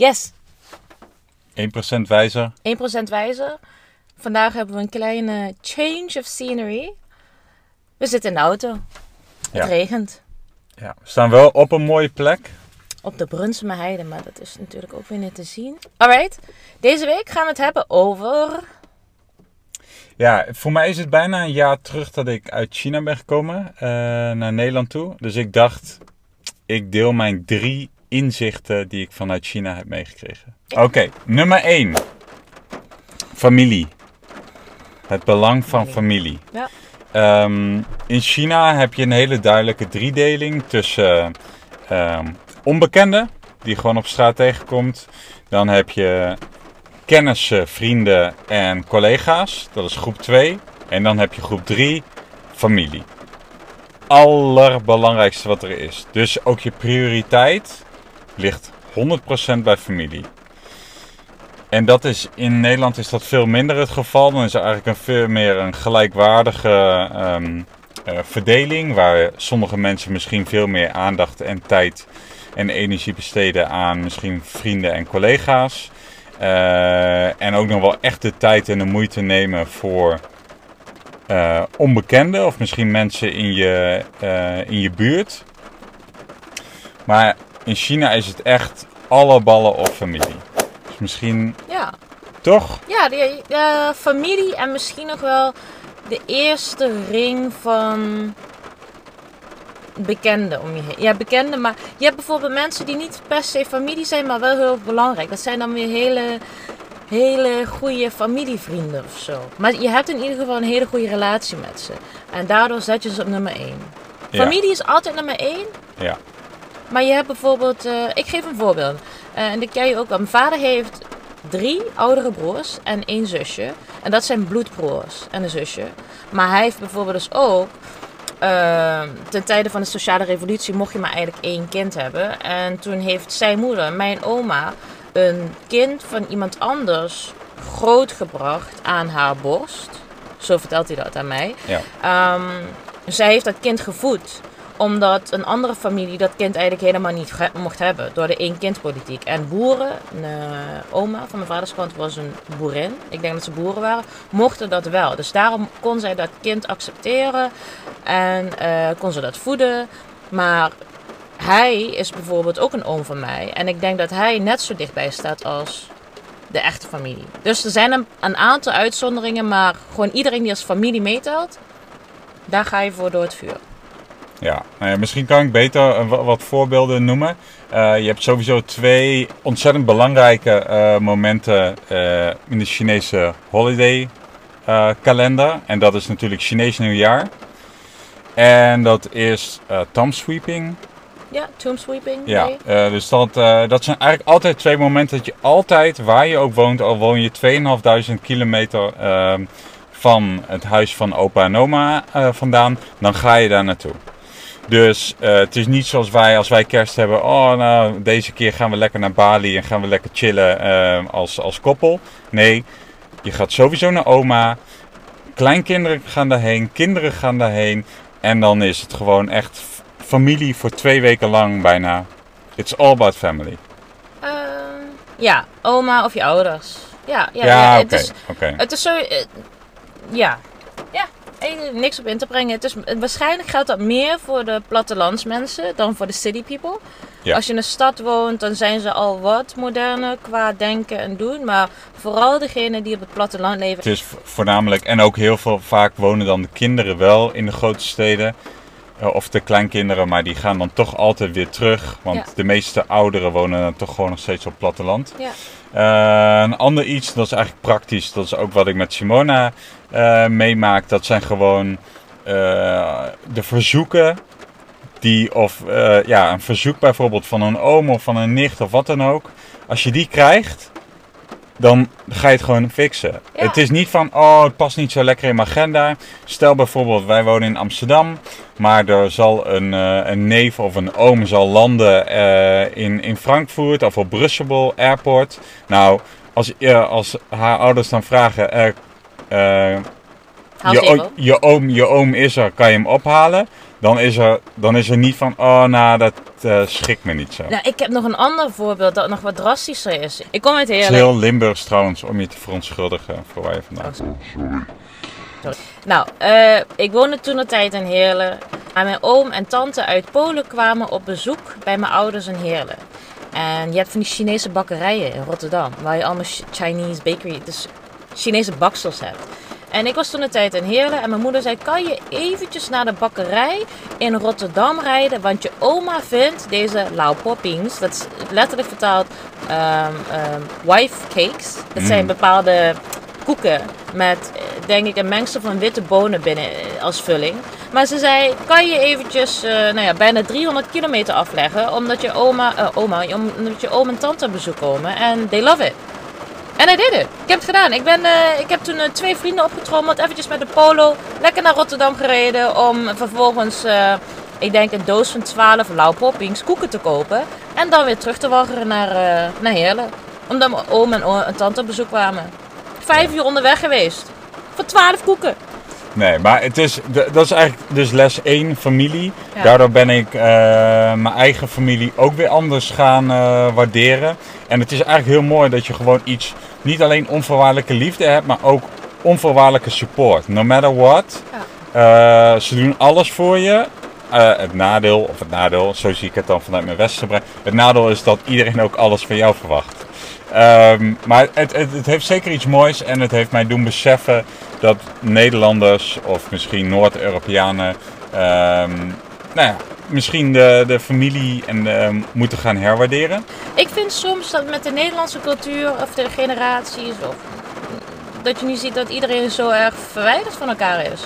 Yes, 1% wijzer. 1% wijzer. Vandaag hebben we een kleine change of scenery. We zitten in de auto. Ja. Het regent. Ja, we staan wel op een mooie plek. Op de Brunsum Heide, maar dat is natuurlijk ook weer niet te zien. Alright, deze week gaan we het hebben over... Ja, voor mij is het bijna een jaar terug dat ik uit China ben gekomen eh, naar Nederland toe. Dus ik dacht, ik deel mijn drie inzichten die ik vanuit China heb meegekregen. Oké, nummer 1. Familie. Het belang van familie. Ja. Ehm, in China heb je een hele duidelijke driedeling tussen ehm, onbekenden, die gewoon op straat tegenkomt. Dan heb je kennissen, vrienden en collega's. Dat is groep 2. En dan heb je groep 3, familie. Allerbelangrijkste wat er is. Dus ook je prioriteit ligt 100% bij familie. En dat is in Nederland is dat veel minder het geval. Dan is er eigenlijk een veel meer een gelijkwaardige ehm, eh, verdeling. Waar sommige mensen misschien veel meer aandacht en tijd en energie besteden aan misschien vrienden en collega's. Eh, en ook nog wel echt de tijd en de moeite nemen voor eh, onbekenden of misschien mensen in je, in je buurt. Maar in China is het echt alle ballen op familie. Dus misschien Ja, toch? ja de, de familie en misschien nog wel de eerste ring van bekenden om je heen. Ja, bekenden, maar je hebt bijvoorbeeld mensen die niet per se familie zijn, maar wel heel belangrijk. Dat zijn dan weer hele, hele goede familievrienden of zo. Maar je hebt in ieder geval een hele goede relatie met ze. En daardoor zet je ze op nummer 1. Ja. Familie is altijd nummer 1. Ja. Maar je hebt bijvoorbeeld, eh, ik geef een voorbeeld. Eh, en dat ken je ook wel. Mijn vader heeft drie oudere broers en één zusje. En dat zijn bloedbroers en een zusje. Maar hij heeft bijvoorbeeld dus ook, eh, ten tijde van de sociale revolutie mocht je maar eigenlijk één kind hebben. En toen heeft zijn moeder, mijn oma, een kind van iemand anders grootgebracht aan haar borst. Zo vertelt hij dat aan mij. Ja. Ehm, zij heeft dat kind gevoed omdat een andere familie dat kind eigenlijk helemaal niet mocht hebben. Door de één-kind-politiek. En boeren, een eh, oma van mijn vaders kant was een boerin. Ik denk dat ze boeren waren. Mochten dat wel. Dus daarom kon zij dat kind accepteren. En eh, kon ze dat voeden. Maar hij is bijvoorbeeld ook een oom van mij. En ik denk dat hij net zo dichtbij staat als de echte familie. Dus er zijn een, een aantal uitzonderingen. Maar gewoon iedereen die als familie meetelt. Daar ga je voor door het vuur. Ja, nou ja, misschien kan ik beter eh, wa- wat voorbeelden noemen. Eh, je hebt sowieso twee ontzettend belangrijke eh, momenten in de Chinese holiday kalender. En dat is natuurlijk Chinees nieuwjaar. En dat is eh Thumb sweeping. Ja, tomb sweeping. Ja, dus dat, dat zijn eigenlijk altijd twee momenten dat je altijd, waar je ook woont, al woon je 2500 kilometer ehm, van het huis van opa en oma vandaan, dan ga je daar naartoe. Dus eh, het is niet zoals wij, als wij kerst hebben, oh nou, deze keer gaan we lekker naar Bali en gaan we lekker chillen eh, als, als koppel. Nee, je gaat sowieso naar oma, kleinkinderen gaan daarheen, kinderen gaan daarheen. En dan is het gewoon echt familie voor twee weken lang bijna. It's all about family. Ehm, ja, oma of je ouders. Ja, ja, Ja, ja, oké. het, is, oké. het is zo... eh, ja. Eh, niks op in te brengen. Het is, waarschijnlijk geldt dat meer voor de plattelandsmensen dan voor de city people. Ja. Als je in een stad woont, dan zijn ze al wat moderner qua denken en doen. Maar vooral degenen die op het platteland leven... Het is vo- voornamelijk, en ook heel veel vaak wonen dan de kinderen wel in de grote steden. Eh, Of de kleinkinderen, maar die gaan dan toch altijd weer terug. Want Ja. de meeste ouderen wonen dan toch gewoon nog steeds op het platteland. Ja. Eh, een ander iets, dat is eigenlijk praktisch. Dat is ook wat ik met Simona eh, meemaak. Dat zijn gewoon eh, de verzoeken. Die, of eh, ja, een verzoek bijvoorbeeld van een oom of van een nicht of wat dan ook. Als je die krijgt, dan ga je het gewoon fixen. Ja. Het is niet van, oh, het past niet zo lekker in mijn agenda. Stel bijvoorbeeld, wij wonen in Amsterdam, maar er zal een, een neef of een oom zal landen in, in Frankfurt of op Brussel Airport. Nou, als, als haar ouders dan vragen, je, o- op. je, oom, je oom is er, kan je hem ophalen? dan is er, dan is er niet van, oh nou, dat uh, schikt me niet zo. Nou, ik heb nog een ander voorbeeld dat nog wat drastischer is. Ik kom uit Het is Heerlen. heel Limburgs trouwens, om je te verontschuldigen voor waar je vandaan komt. Nou, eh, ik woonde toen een tijd in Heerlen. En mijn oom en tante uit Polen kwamen op bezoek bij mijn ouders in Heerlen. En je hebt van die Chinese bakkerijen in Rotterdam, waar je allemaal Ch- Chinese bakery, dus Chinese baksels hebt. En ik was toen een tijd in Heerlen en mijn moeder zei, kan je eventjes naar de bakkerij in Rotterdam rijden? Want je oma vindt deze lauw poppings, dat is letterlijk vertaald ehm, wife cakes. Dat zijn Mm. bepaalde koeken met, denk ik, een mengsel van witte bonen binnen eh, als vulling. Maar ze zei, kan je eventjes, eh, nou ja, bijna 300 kilometer afleggen, omdat je oma, eh, oma, omdat je oom en tante op bezoek komen. En they love it. En I did it. Ik heb het gedaan. Ik, ben, eh, ik heb toen eh, twee vrienden opgetrommeld, eventjes met de polo, lekker naar Rotterdam gereden om vervolgens, eh, ik denk een doos van 12 lauw poppings, koeken te kopen. En dan weer terug te waggeren naar, naar Heerlen. Omdat mijn oom en, o- en tante op bezoek kwamen. Vijf uur onderweg geweest. Voor 12 koeken. Nee, maar het is, dat is eigenlijk dus les 1, familie. Ja. Daardoor ben ik mijn eigen familie ook weer anders gaan waarderen. En het is eigenlijk heel mooi dat je gewoon iets, niet alleen onvoorwaardelijke liefde hebt, maar ook onvoorwaardelijke support. No matter what. Eh, ze doen alles voor je. Eh, het nadeel, of het nadeel, zo zie ik het dan vanuit mijn westerse brein. Het nadeel is dat iedereen ook alles van jou verwacht. Ehm, maar het, het, het heeft zeker iets moois en het heeft mij doen beseffen dat Nederlanders of misschien Noord-Europeanen ehm, nou ja, misschien de, de familie en, ehm, moeten gaan herwaarderen. Ik vind soms dat met de Nederlandse cultuur of de generaties, of, dat je nu ziet dat iedereen zo erg verwijderd van elkaar is.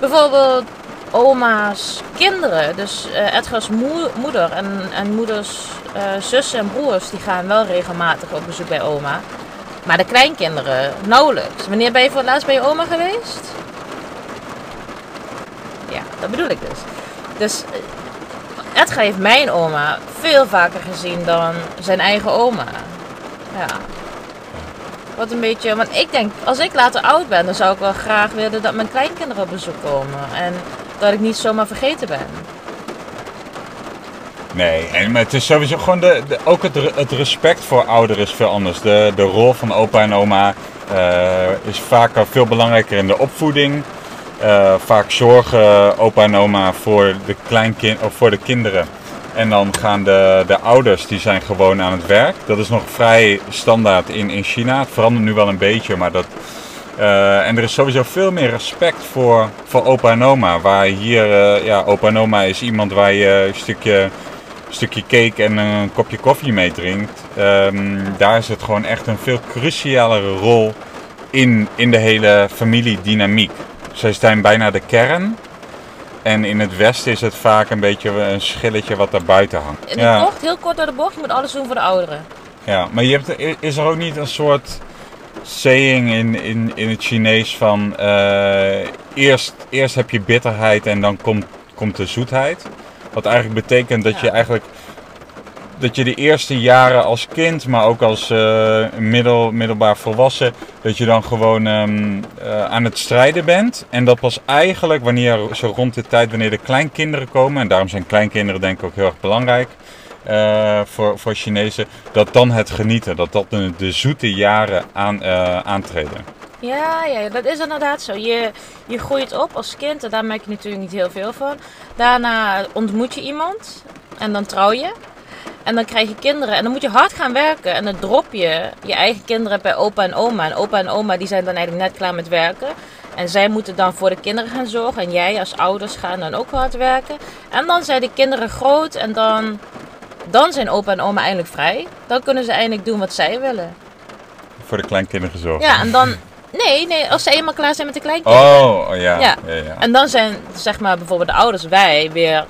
Bijvoorbeeld oma's kinderen, dus eh Edgar's moe- moeder en, en moeders eh, zussen en broers, die gaan wel regelmatig op bezoek bij oma. Maar de kleinkinderen nauwelijks. Wanneer ben je voor het laatst bij je oma geweest? Ja, dat bedoel ik dus. Dus eh, Edgar heeft mijn oma veel vaker gezien dan zijn eigen oma. Ja. Wat een beetje, want ik denk, als ik later oud ben, dan zou ik wel graag willen dat mijn kleinkinderen op bezoek komen. En dat ik niet zomaar vergeten ben. Nee, en, maar het is sowieso gewoon de, ook het, re- het respect voor ouderen is veel anders. De, de rol van opa en oma eh, is vaak veel belangrijker in de opvoeding. Eh, vaak zorgen opa en oma voor de, kleinkind, of voor de kinderen. En dan gaan de, de ouders, die zijn gewoon aan het werk. Dat is nog vrij standaard in, in China. Het verandert nu wel een beetje, maar dat... eh, en er is sowieso veel meer respect voor, voor opa en oma. Waar hier, eh, ja, opa en oma is iemand waar je een stukje, stukje cake en een kopje koffie mee drinkt. Ehm, daar is het gewoon echt een veel crucialere rol in, in de hele familiedynamiek. Zij zijn bijna de kern. En in het westen is het vaak een beetje een schilletje wat daar buiten hangt. In de bocht, heel kort door de bocht, je moet alles doen voor de ouderen. Ja, maar je hebt, is er ook niet een soort saying in, in, in het Chinees van eh, eerst, eerst heb je bitterheid en dan komt, komt de zoetheid? Wat eigenlijk betekent dat je eigenlijk dat je de eerste jaren als kind, maar ook als eh, middel, middelbaar volwassen, dat je dan gewoon ehm, eh, aan het strijden bent. En dat pas eigenlijk wanneer, zo rond de tijd wanneer de kleinkinderen komen, en daarom zijn kleinkinderen denk ik ook heel erg belangrijk eh, voor, voor Chinezen, dat dan het genieten, dat dat de, zoete jaren aan, aantreden. Ja, ja, dat is inderdaad zo. Je, je groeit op als kind en daar merk je natuurlijk niet heel veel van. Daarna ontmoet je iemand en dan trouw je. En dan krijg je kinderen en dan moet je hard gaan werken. En dan drop je je eigen kinderen bij opa en oma. En opa en oma die zijn dan eigenlijk net klaar met werken. En zij moeten dan voor de kinderen gaan zorgen. En jij als ouders gaan dan ook hard werken. En dan zijn de kinderen groot en dan, dan zijn opa en oma eindelijk vrij. Dan kunnen ze eindelijk doen wat zij willen. Voor de kleinkinderen gezorgd. Ja, en dan... Nee, nee, als ze eenmaal klaar zijn met de kleinkinderen. Oh, oh ja. Ja. ja. ja. En dan zijn, zeg maar, bijvoorbeeld de ouders, wij, weer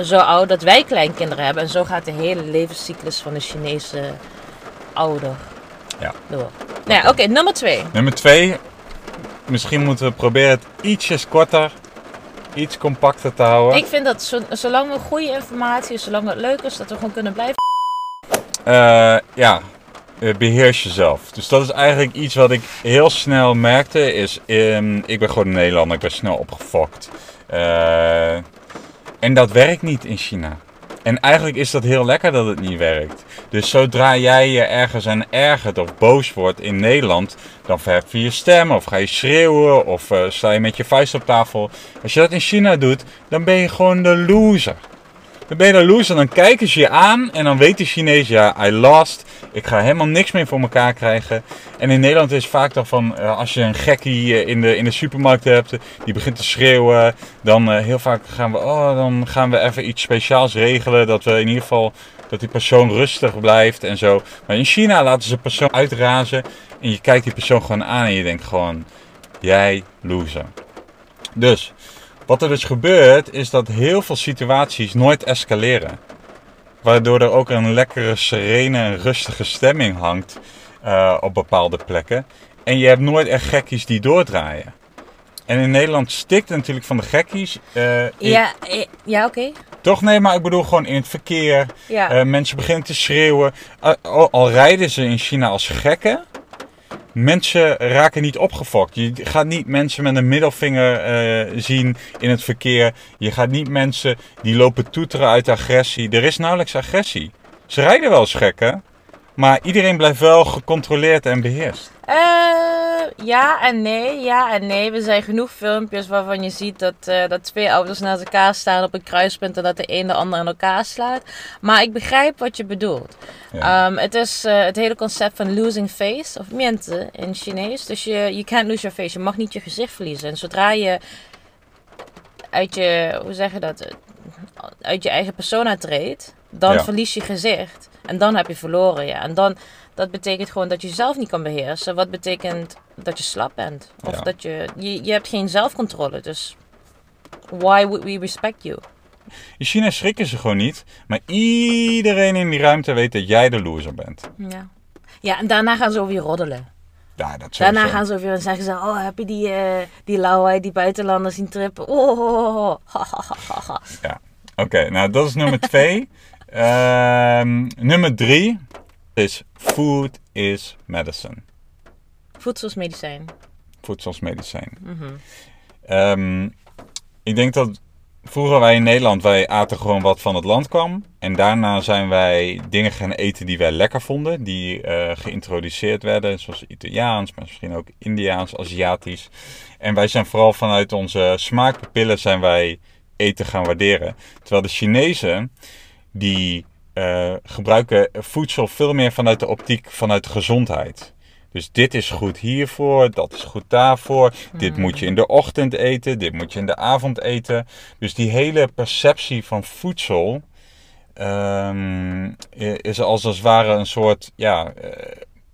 zo oud dat wij kleinkinderen hebben. En zo gaat de hele levenscyclus van de Chinese ouder Ja. door. Nou ja, oké, nummer twee. Nummer twee, misschien moeten we proberen het ietsjes korter, iets compacter te houden. Ik vind dat zo, zolang we goede informatie, zolang het leuk is, dat we gewoon kunnen blijven. Eh, ja, eh, beheers jezelf. Dus dat is eigenlijk iets wat ik heel snel merkte. Is, ehm, ik ben gewoon een Nederlander, ik ben snel opgefokt. Eh, En dat werkt niet in China. En eigenlijk is dat heel lekker dat het niet werkt. Dus zodra jij je ergens aan ergert of boos wordt in Nederland, dan verhef je je stem of ga je schreeuwen of uh, sta je met je vuist op tafel. Als je dat in China doet, dan ben je gewoon de loser. Dan ben je de loser, dan kijken ze je aan en dan weet de Chinees, ja, I lost. Ik ga helemaal niks meer voor elkaar krijgen. En in Nederland is vaak dan van, uh, als je een gekkie eh, in de, in de supermarkt hebt, die begint te schreeuwen. Dan heel vaak gaan we, oh, dan gaan we even iets speciaals regelen. Dat we in ieder geval, dat die persoon rustig blijft en zo. Maar in China laten ze persoon uitrazen. En je kijkt die persoon gewoon aan en je denkt gewoon, jij loser. Dus, wat er dus gebeurt, is dat heel veel situaties nooit escaleren. Waardoor er ook een lekkere, serene en rustige stemming hangt uh, op bepaalde plekken. En je hebt nooit echt gekkies die doordraaien. En in Nederland stikt het natuurlijk van de gekkies. Uh, ja, ja oké. Okay. Toch nee, maar ik bedoel gewoon in het verkeer. Ja. Uh, mensen beginnen te schreeuwen. Al, rijden ze in China als gekken. Mensen raken niet opgefokt. Je gaat niet mensen met een middelvinger uh, zien in het verkeer. Je gaat niet mensen die lopen toeteren uit agressie. Er is nauwelijks agressie. Ze rijden wel eens gekken. Maar iedereen blijft wel gecontroleerd en beheerst. Uh, ja en nee, ja en nee. Er zijn genoeg filmpjes waarvan je ziet dat, uh, dat twee auto's naast elkaar staan op een kruispunt en dat de een de ander in elkaar slaat. Maar ik begrijp wat je bedoelt. Ja. Um, het is uh, het hele concept van losing face, of miente in Chinees. Dus je you can't lose your face. Je mag niet je gezicht verliezen. En zodra je uit je, hoe zeg je dat, uit je eigen persona treedt, dan ja. verlies je gezicht. En dan heb je verloren, ja. En dan, dat betekent gewoon dat je jezelf niet kan beheersen. Wat betekent dat je slap bent. Of Ja. dat je, je, je hebt geen zelfcontrole. Dus why would we respect you? In China schrikken ze gewoon niet. Maar iedereen in die ruimte weet dat jij de loser bent. Ja. Ja, en daarna gaan ze over je roddelen. Ja, dat Daarna gaan ze over je en zeggen ze... Oh, heb je die, eh die lauwheid, die buitenlanders zien trippen? Oh, oh, oh, oh. Ha, ha, ha, ha, ha. Oké, nou dat is nummer twee. Ehm, nummer drie is food is medicine. Voedsel is medicijn. Voedsel is medicijn. Mhm. Ehm, ik denk dat vroeger wij in Nederland, wij aten gewoon wat van het land kwam. En daarna zijn wij dingen gaan eten die wij lekker vonden. Die eh, geïntroduceerd werden, zoals Italiaans, maar misschien ook Indiaans, Aziatisch. En wij zijn vooral vanuit onze smaakpapillen zijn wij eten gaan waarderen. Terwijl de Chinezen, die eh, gebruiken voedsel veel meer vanuit de optiek vanuit de gezondheid. Dus dit is goed hiervoor, dat is goed daarvoor. Dit moet je in de ochtend eten, dit moet je in de avond eten. Dus die hele perceptie van voedsel ehm, is als het ware een soort ja, eh,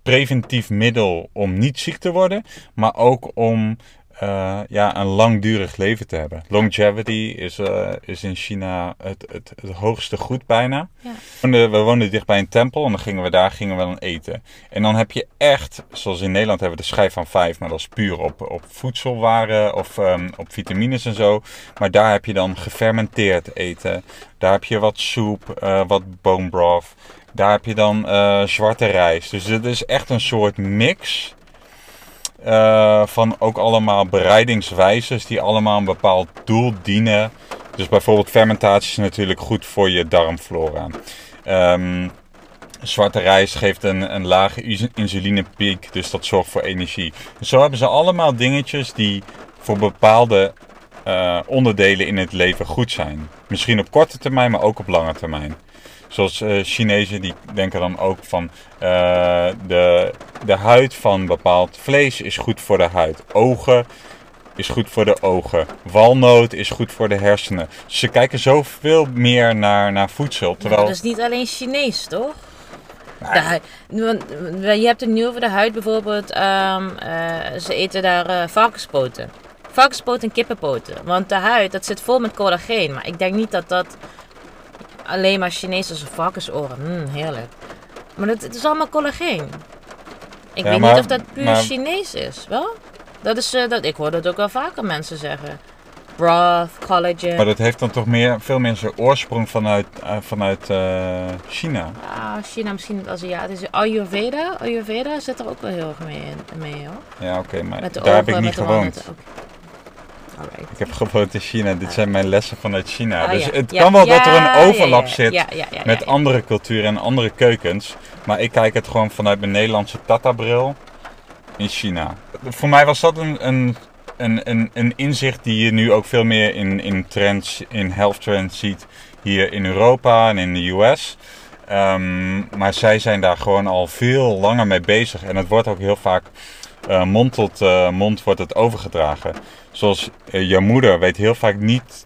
preventief middel om niet ziek te worden, maar ook om eh, ja, een langdurig leven te hebben. Longevity is, eh, is in China het, het, het hoogste goed bijna. Ja. We woonden- dicht bij een tempel en dan gingen we daar gingen we dan eten. En dan heb je echt, zoals in Nederland hebben we de schijf van vijf, maar dat is puur op, op voedselwaren of ehm, op vitamines en zo. Maar daar heb je dan gefermenteerd eten. Daar heb je wat soep, eh, wat bone broth. Daar heb je dan zwarte rijst. Dus het is echt een soort mix eh, van ook allemaal bereidingswijzes die allemaal een bepaald doel dienen. Dus bijvoorbeeld fermentatie is natuurlijk goed voor je darmflora. Ehm, zwarte rijst geeft een, een lage insulinepiek, dus dat zorgt voor energie. Zo hebben ze allemaal dingetjes die voor bepaalde eh, onderdelen in het leven goed zijn. Misschien op korte termijn, maar ook op lange termijn. Zoals eh, Chinezen die denken dan ook van eh, de, de huid van bepaald vlees is goed voor de huid. Ogen is goed voor de ogen. Walnoot is goed voor de hersenen. Ze kijken zoveel meer naar, naar voedsel. Terwijl, Dat is niet alleen Chinees, toch? De huid, want, je hebt het nu over de huid bijvoorbeeld. ehm, eh, ze eten daar eh, varkenspoten. Varkenspoten en kippenpoten. Want de huid, dat zit vol met collageen. Maar ik denk niet dat dat alleen maar of varkensoren. Mm, heerlijk. Maar het, het is allemaal collageen. Ik Ja, weet maar- niet of dat puur maar- Chinees is, wel? Dat is, eh, dat, ik hoor dat ook wel vaker mensen zeggen. Broth, collagen. maar dat heeft dan toch meer, veel zijn oorsprong vanuit, eh, vanuit eh, China. Ah, China, misschien het Aziatische. Ayurveda, Ayurveda zit er ook wel heel erg mee, in, mee hoor. Ja, oké, maar daar heb ik niet gewoond. Alright. Ik heb gewoond in China. Dit zijn mijn lessen vanuit China. Ah, dus ja. het Ja, kan wel dat er een overlap zit met andere culturen en andere keukens. Maar ik kijk het gewoon vanuit mijn Nederlandse Tata-bril in China. Voor mij was dat een, een, een, een, een inzicht die je nu ook veel meer in, in trends, in health trends ziet hier in Europa en in de US. Ehm, maar zij zijn daar gewoon al veel langer mee bezig. En het wordt ook heel vaak eh, mond tot eh, mond wordt het overgedragen. Zoals eh, je moeder weet heel vaak niet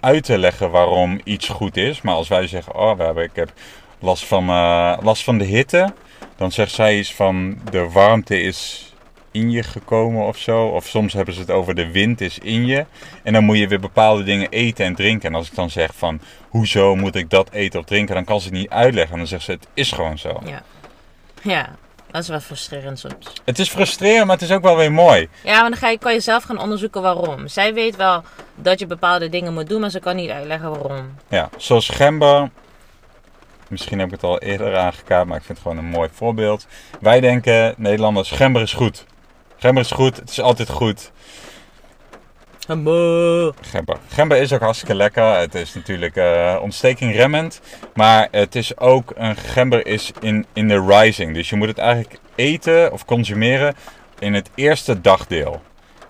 uit te leggen waarom iets goed is. Maar als wij zeggen, oh, hebben, ik heb last van, last van de hitte. Dan zegt zij iets van de warmte is in je gekomen of zo. Of soms hebben ze het over de wind is in je. En dan moet je weer bepaalde dingen eten en drinken. En als ik dan zeg van, hoezo moet ik dat eten of drinken? Dan kan ze het niet uitleggen. En dan zegt ze, het is gewoon zo. Ja. ja, dat is wel frustrerend soms. Het is frustrerend, maar het is ook wel weer mooi. Ja, maar dan ga je, kan je zelf gaan onderzoeken waarom. Zij weet wel dat je bepaalde dingen moet doen, maar ze kan niet uitleggen waarom. Ja, zoals gember. Misschien heb ik het al eerder aangekaart, maar ik vind het gewoon een mooi voorbeeld. Wij denken, Nederlanders, gember is goed. Gember is goed, het is altijd goed. Gember. Gember is ook hartstikke lekker. Het is natuurlijk eh ontstekingremmend. Maar het is ook, een gember is in, in de rising. Dus je moet het eigenlijk eten of consumeren in het eerste dagdeel.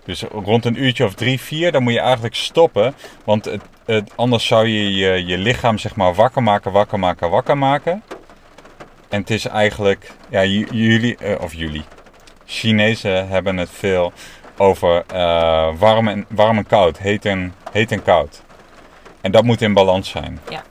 Dus rond een uurtje of drie, vier, dan moet je eigenlijk stoppen. Want het, anders zou je, je je lichaam zeg maar wakker maken, wakker maken, wakker maken. En het is eigenlijk, ja, jullie, eh, of jullie, Chinezen hebben het veel over eh, warm, en, warm en koud, heet en, heet en koud. En dat moet in balans zijn. Ja.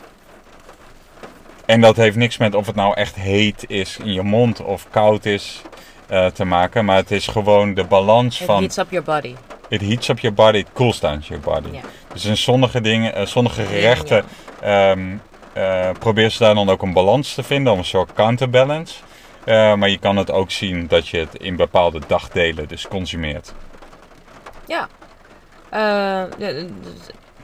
En dat heeft niks met of het nou echt heet is in je mond of koud is eh, te maken. Maar het is gewoon de balans It van... heats up your body. It heats up your body, it cools down your body. Dus in sommige dingen, eh, sommige gerechten ehm eh, probeer ze daar dan ook een balans te vinden, om een soort counterbalance. Maar je kan het ook zien dat je het in bepaalde dagdelen dus consumeert. Ja. Ja, dat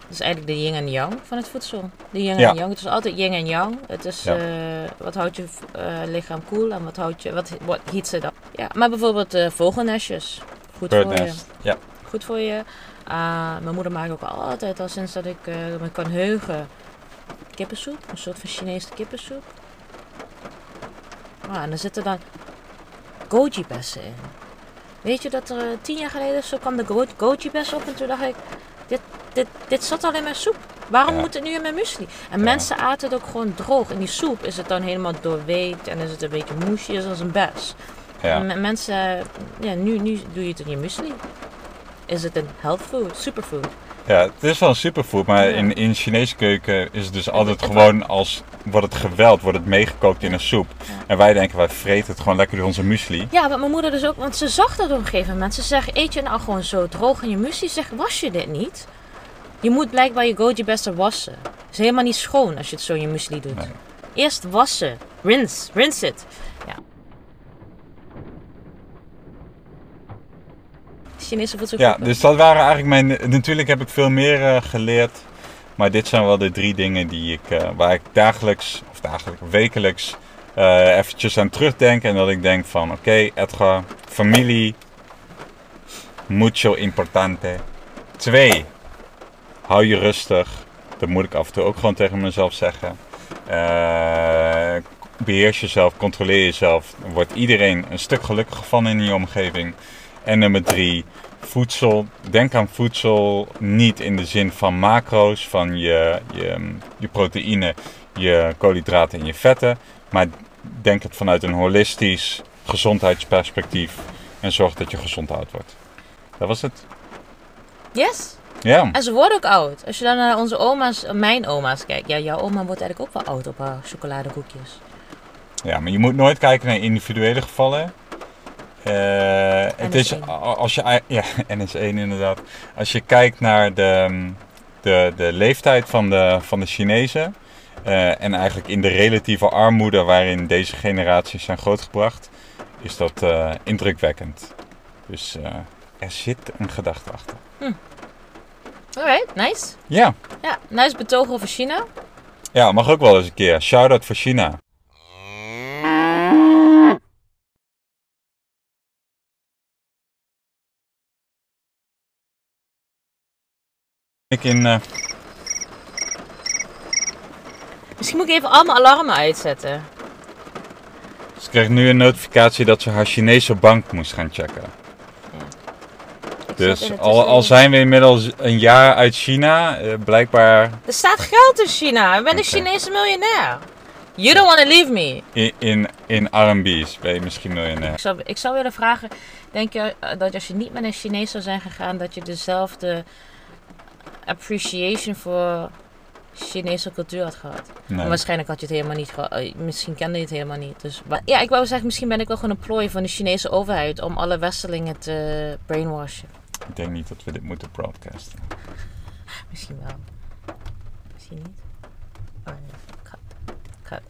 is eigenlijk de yin en yang van het voedsel. De yin Ja. en yang. Het is altijd yin en yang. Het is Ja. eh, wat houdt je eh, lichaam koel en wat houdt je, wat, wat heats it up. Ja, maar bijvoorbeeld eh, vogelnestjes. Goed Bird voor je. nest. Ja. Goed voor je. Ah, mijn moeder maakt ook altijd al sinds dat ik me kan heugen kippensoep. Een soort van Chinese kippensoep. Ah, en er zitten dan goji bessen in. Weet je dat er eh, tien jaar geleden zo kwam de go- goji bessen op en toen dacht ik, dit, dit, dit zat al in mijn soep. Waarom Ja. moet het nu in mijn muesli? En Ja. mensen aten het ook gewoon droog. In die soep is het dan helemaal doorweekt en is het een beetje moesjes als een bes. Ja. En mensen, ja, nu, nu doe je het in je muesli. Is het een health food, superfood? Ja, het is wel een superfood, maar Ja. in, in Chinese keuken is het dus altijd gewoon als, wordt het geweld, wordt het meegekookt in een soep. Ja. En wij denken, wij vreten het gewoon lekker door onze muesli. Ja, wat mijn moeder dus ook, want ze zag dat op een gegeven moment. Ze zegt, eet je nou gewoon zo droog in je muesli? Ze zegt, was je dit niet? Je moet blijkbaar je goji bessen wassen. Het is helemaal niet schoon als je het zo in je muesli doet. Nee. Eerst wassen. Rinse. Rinse it. Ja. Ja, dus dat waren eigenlijk mijn. Natuurlijk heb ik veel meer eh, geleerd. Maar dit zijn wel de drie dingen die ik, eh, waar ik dagelijks, of dagelijks, wekelijks eh eventjes aan terugdenk. En dat ik denk van, oké Edgar, familie, mucho importante. Twee, hou je rustig. Dat moet ik af en toe ook gewoon tegen mezelf zeggen. Eh, beheers jezelf, controleer jezelf. Wordt iedereen een stuk gelukkiger van in je omgeving. En nummer drie, voedsel. Denk aan voedsel niet in de zin van macro's, van je, je, je proteïne, je koolhydraten en je vetten. Maar denk het vanuit een holistisch gezondheidsperspectief. En zorg dat je gezond oud wordt. Dat was het. Yes. Ja, En ze worden ook oud. Als je dan naar onze oma's, mijn oma's kijkt. Ja, jouw oma wordt eigenlijk ook wel oud op haar chocoladekoekjes. ja maar je moet nooit kijken naar individuele gevallen. Eh, het is NS1. a- als je ja NS1 inderdaad. Als je kijkt naar de, de, de leeftijd van de, van de Chinezen eh, en eigenlijk in de relatieve armoede waarin deze generaties zijn grootgebracht, is dat eh, indrukwekkend. Dus er zit een gedachte achter. Alright, nice. Ja, Ja, nice betoog over China. ja, mag ook wel eens een keer. Shout-out voor China. Ik in... eh, Misschien moet ik even al mijn alarmen uitzetten. ze kreeg nu een notificatie dat ze haar Chinese bank moest gaan checken. Dus al, al zijn we inmiddels een jaar uit China, eh, blijkbaar Er staat geld in China. Ik ben een. Chinese miljonair. You don't want to leave me. in, in, in RMB's ben je misschien miljonair. Ik zou, ik zou willen vragen, denk je eh, dat als je niet met een Chinees zou zijn gegaan, dat je dezelfde appreciation voor Chinese cultuur had gehad? Nee. Waarschijnlijk had je het helemaal niet gehad. eh, Misschien kende je het helemaal niet. Dus, maar, ja, ik wou zeggen, misschien ben ik wel gewoon een plooi van de Chinese overheid om alle Westelingen te brainwashen. Ik denk niet dat we dit moeten broadcasten. Misschien wel. Misschien niet. Oh, nee. Cut. Cut.